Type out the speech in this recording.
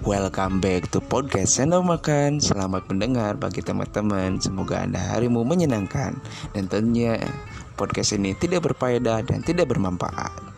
Welcome back to podcast Sendok Makan. Selamat mendengar bagi teman-teman. Semoga anda harimu menyenangkan. Dan tentunya podcast ini tidak berfaedah dan tidak bermanfaat.